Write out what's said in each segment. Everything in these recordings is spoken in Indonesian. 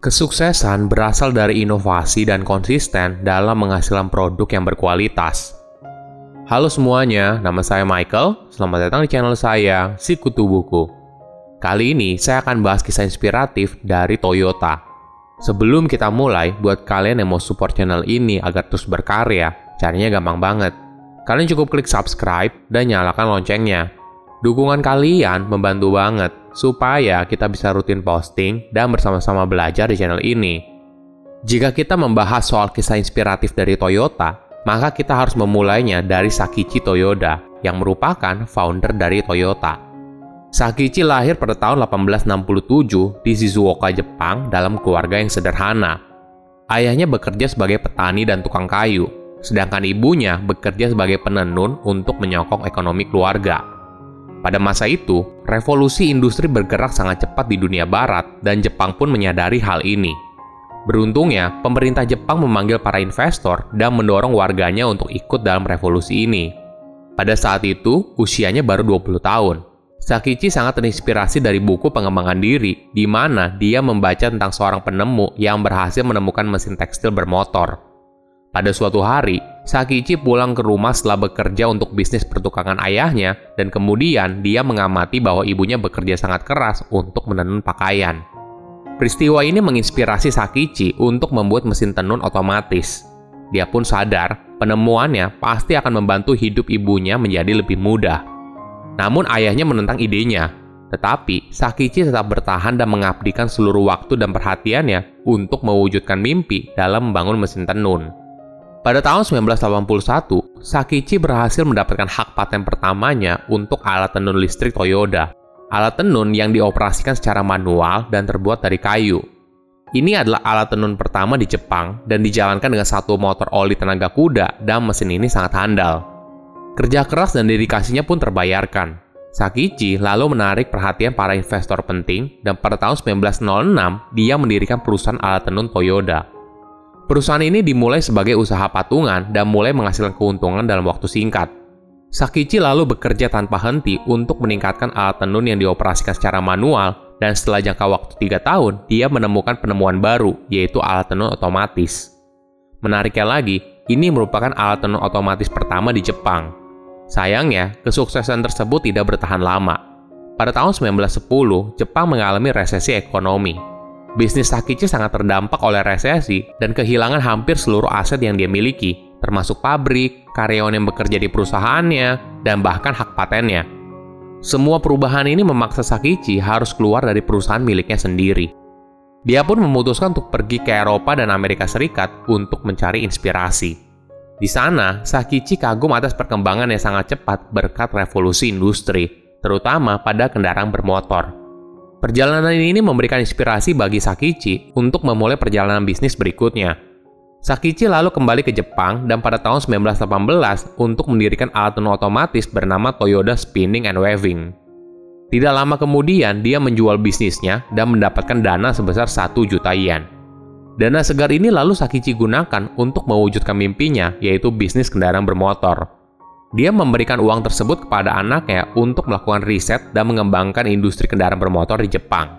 Kesuksesan berasal dari inovasi dan konsisten dalam menghasilkan produk yang berkualitas. Halo semuanya, nama saya Michael. Selamat datang di channel saya, Si Kutu Buku. Kali ini saya akan bahas kisah inspiratif dari Toyota. Sebelum kita mulai, buat kalian yang mau support channel ini agar terus berkarya, caranya gampang banget. Kalian cukup klik subscribe dan nyalakan loncengnya. Dukungan kalian membantu banget supaya kita bisa rutin posting dan bersama-sama belajar di channel ini. Jika kita membahas soal kisah inspiratif dari Toyota, maka kita harus memulainya dari Sakichi Toyoda yang merupakan founder dari Toyota. Sakichi lahir pada tahun 1867 di Shizuoka, Jepang dalam keluarga yang sederhana. Ayahnya bekerja sebagai petani dan tukang kayu, sedangkan ibunya bekerja sebagai penenun untuk menyokong ekonomi keluarga. Pada masa itu, revolusi industri bergerak sangat cepat di dunia barat dan Jepang pun menyadari hal ini. Beruntungnya, pemerintah Jepang memanggil para investor dan mendorong warganya untuk ikut dalam revolusi ini. Pada saat itu, usianya baru 20 tahun. Sakichi sangat terinspirasi dari buku pengembangan diri, di mana dia membaca tentang seorang penemu yang berhasil menemukan mesin tekstil bermotor. Pada suatu hari, Sakichi pulang ke rumah setelah bekerja untuk bisnis pertukangan ayahnya, dan kemudian dia mengamati bahwa ibunya bekerja sangat keras untuk menenun pakaian. Peristiwa ini menginspirasi Sakichi untuk membuat mesin tenun otomatis. Dia pun sadar penemuannya pasti akan membantu hidup ibunya menjadi lebih mudah. Namun ayahnya menentang idenya, tetapi Sakichi tetap bertahan dan mengabdikan seluruh waktu dan perhatiannya untuk mewujudkan mimpi dalam membangun mesin tenun. Pada tahun 1981, Sakichi berhasil mendapatkan hak paten pertamanya untuk alat tenun listrik Toyota. Alat tenun yang dioperasikan secara manual dan terbuat dari kayu. Ini adalah alat tenun pertama di Jepang dan dijalankan dengan satu motor oli tenaga kuda dan mesin ini sangat handal. Kerja keras dan dedikasinya pun terbayarkan. Sakichi lalu menarik perhatian para investor penting dan pada tahun 1906 dia mendirikan perusahaan alat tenun Toyota Perusahaan ini dimulai sebagai usaha patungan dan mulai menghasilkan keuntungan dalam waktu singkat. Sakichi lalu bekerja tanpa henti untuk meningkatkan alat tenun yang dioperasikan secara manual, dan setelah jangka waktu tiga tahun, dia menemukan penemuan baru, yaitu alat tenun otomatis. Menariknya lagi, ini merupakan alat tenun otomatis pertama di Jepang. Sayangnya, kesuksesan tersebut tidak bertahan lama. Pada tahun 1910, Jepang mengalami resesi ekonomi, bisnis Sakichi sangat terdampak oleh resesi dan kehilangan hampir seluruh aset yang dia miliki, termasuk pabrik, karyawan yang bekerja di perusahaannya, dan bahkan hak patennya. Semua perubahan ini memaksa Sakichi harus keluar dari perusahaan miliknya sendiri. Dia pun memutuskan untuk pergi ke Eropa dan Amerika Serikat untuk mencari inspirasi. Di sana, Sakichi kagum atas perkembangan yang sangat cepat berkat revolusi industri, terutama pada kendaraan bermotor. Perjalanan ini memberikan inspirasi bagi Sakichi untuk memulai perjalanan bisnis berikutnya. Sakichi lalu kembali ke Jepang dan pada tahun 1918 untuk mendirikan alat tenun otomatis bernama Toyota Spinning and Weaving. Tidak lama kemudian, dia menjual bisnisnya dan mendapatkan dana sebesar 1 juta yen. Dana segar ini lalu Sakichi gunakan untuk mewujudkan mimpinya, yaitu bisnis kendaraan bermotor. Dia memberikan uang tersebut kepada anaknya untuk melakukan riset dan mengembangkan industri kendaraan bermotor di Jepang.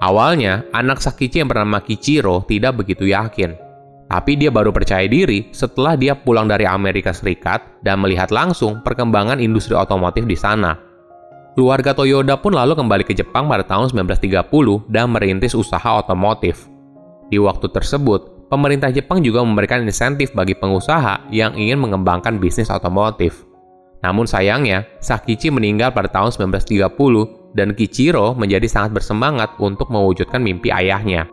Awalnya, anak Sakichi yang bernama Kichiro tidak begitu yakin. Tapi dia baru percaya diri setelah dia pulang dari Amerika Serikat dan melihat langsung perkembangan industri otomotif di sana. Keluarga Toyota pun lalu kembali ke Jepang pada tahun 1930 dan merintis usaha otomotif. Di waktu tersebut, pemerintah Jepang juga memberikan insentif bagi pengusaha yang ingin mengembangkan bisnis otomotif. Namun sayangnya, Sakichi meninggal pada tahun 1930 dan Kichiro menjadi sangat bersemangat untuk mewujudkan mimpi ayahnya.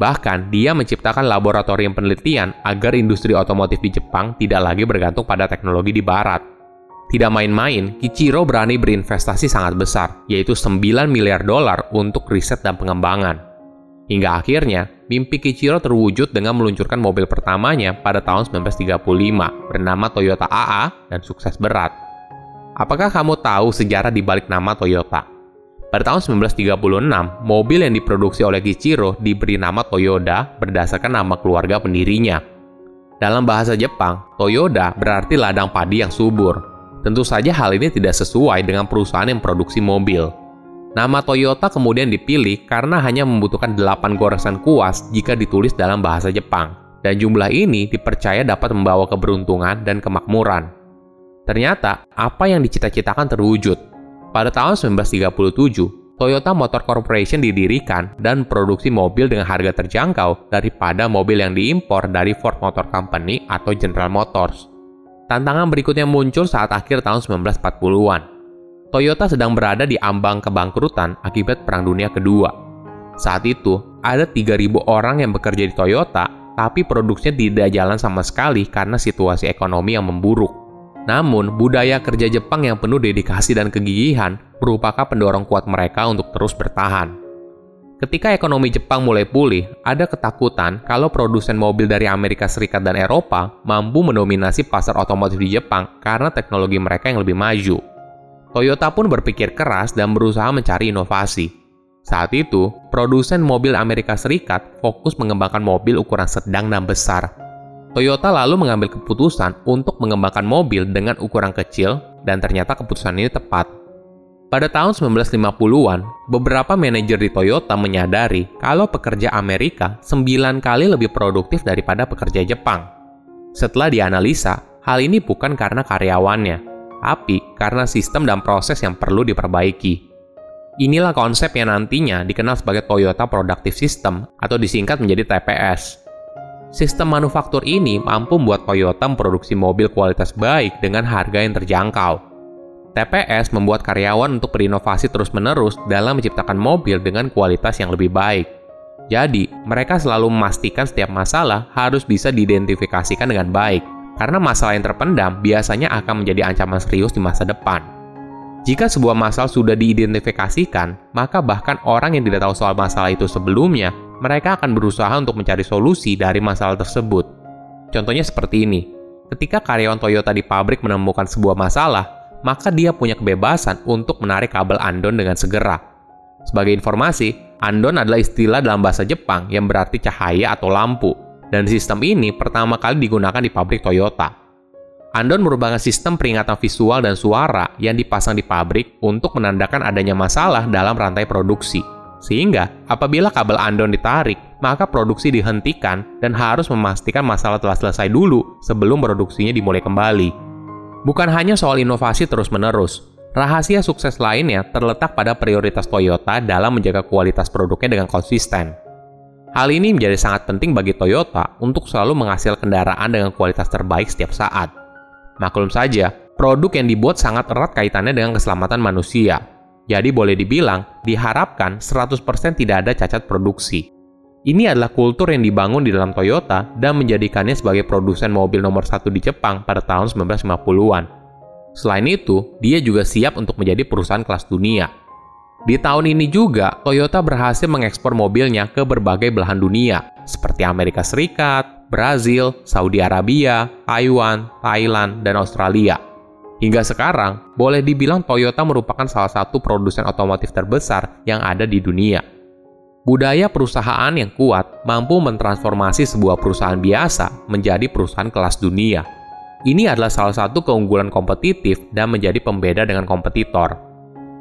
Bahkan, dia menciptakan laboratorium penelitian agar industri otomotif di Jepang tidak lagi bergantung pada teknologi di barat. Tidak main-main, Kichiro berani berinvestasi sangat besar, yaitu 9 miliar dolar untuk riset dan pengembangan. Hingga akhirnya, mimpi Kichiro terwujud dengan meluncurkan mobil pertamanya pada tahun 1935 bernama Toyota AA dan sukses berat. Apakah kamu tahu sejarah di balik nama Toyota? Pada tahun 1936, mobil yang diproduksi oleh Kichiro diberi nama Toyota berdasarkan nama keluarga pendirinya. Dalam bahasa Jepang, Toyota berarti ladang padi yang subur. Tentu saja hal ini tidak sesuai dengan perusahaan yang produksi mobil. Nama Toyota kemudian dipilih karena hanya membutuhkan 8 goresan kuas jika ditulis dalam bahasa Jepang, dan jumlah ini dipercaya dapat membawa keberuntungan dan kemakmuran. Ternyata, apa yang dicita-citakan terwujud. Pada tahun 1937, Toyota Motor Corporation didirikan dan produksi mobil dengan harga terjangkau daripada mobil yang diimpor dari Ford Motor Company atau General Motors. Tantangan berikutnya muncul saat akhir tahun 1940-an. Toyota sedang berada di ambang kebangkrutan akibat Perang Dunia Kedua. Saat itu, ada 3.000 orang yang bekerja di Toyota, tapi produksinya tidak jalan sama sekali karena situasi ekonomi yang memburuk. Namun, budaya kerja Jepang yang penuh dedikasi dan kegigihan merupakan pendorong kuat mereka untuk terus bertahan. Ketika ekonomi Jepang mulai pulih, ada ketakutan kalau produsen mobil dari Amerika Serikat dan Eropa mampu mendominasi pasar otomotif di Jepang karena teknologi mereka yang lebih maju. Toyota pun berpikir keras dan berusaha mencari inovasi. Saat itu, produsen mobil Amerika Serikat fokus mengembangkan mobil ukuran sedang dan besar. Toyota lalu mengambil keputusan untuk mengembangkan mobil dengan ukuran kecil dan ternyata keputusan ini tepat. Pada tahun 1950-an, beberapa manajer di Toyota menyadari kalau pekerja Amerika 9 kali lebih produktif daripada pekerja Jepang. Setelah dianalisa, hal ini bukan karena karyawannya, tapi karena sistem dan proses yang perlu diperbaiki. Inilah konsep yang nantinya dikenal sebagai Toyota Productive System atau disingkat menjadi TPS. Sistem manufaktur ini mampu membuat Toyota memproduksi mobil kualitas baik dengan harga yang terjangkau. TPS membuat karyawan untuk berinovasi terus-menerus dalam menciptakan mobil dengan kualitas yang lebih baik. Jadi, mereka selalu memastikan setiap masalah harus bisa diidentifikasikan dengan baik karena masalah yang terpendam biasanya akan menjadi ancaman serius di masa depan. Jika sebuah masalah sudah diidentifikasikan, maka bahkan orang yang tidak tahu soal masalah itu sebelumnya, mereka akan berusaha untuk mencari solusi dari masalah tersebut. Contohnya seperti ini. Ketika karyawan Toyota di pabrik menemukan sebuah masalah, maka dia punya kebebasan untuk menarik kabel andon dengan segera. Sebagai informasi, andon adalah istilah dalam bahasa Jepang yang berarti cahaya atau lampu dan sistem ini pertama kali digunakan di pabrik Toyota. Andon merupakan sistem peringatan visual dan suara yang dipasang di pabrik untuk menandakan adanya masalah dalam rantai produksi. Sehingga, apabila kabel Andon ditarik, maka produksi dihentikan dan harus memastikan masalah telah selesai dulu sebelum produksinya dimulai kembali. Bukan hanya soal inovasi terus-menerus, rahasia sukses lainnya terletak pada prioritas Toyota dalam menjaga kualitas produknya dengan konsisten. Hal ini menjadi sangat penting bagi Toyota untuk selalu menghasilkan kendaraan dengan kualitas terbaik setiap saat. Maklum saja, produk yang dibuat sangat erat kaitannya dengan keselamatan manusia. Jadi boleh dibilang, diharapkan 100% tidak ada cacat produksi. Ini adalah kultur yang dibangun di dalam Toyota dan menjadikannya sebagai produsen mobil nomor satu di Jepang pada tahun 1950-an. Selain itu, dia juga siap untuk menjadi perusahaan kelas dunia di tahun ini juga, Toyota berhasil mengekspor mobilnya ke berbagai belahan dunia, seperti Amerika Serikat, Brazil, Saudi Arabia, Taiwan, Thailand, dan Australia. Hingga sekarang, boleh dibilang Toyota merupakan salah satu produsen otomotif terbesar yang ada di dunia. Budaya perusahaan yang kuat mampu mentransformasi sebuah perusahaan biasa menjadi perusahaan kelas dunia. Ini adalah salah satu keunggulan kompetitif dan menjadi pembeda dengan kompetitor.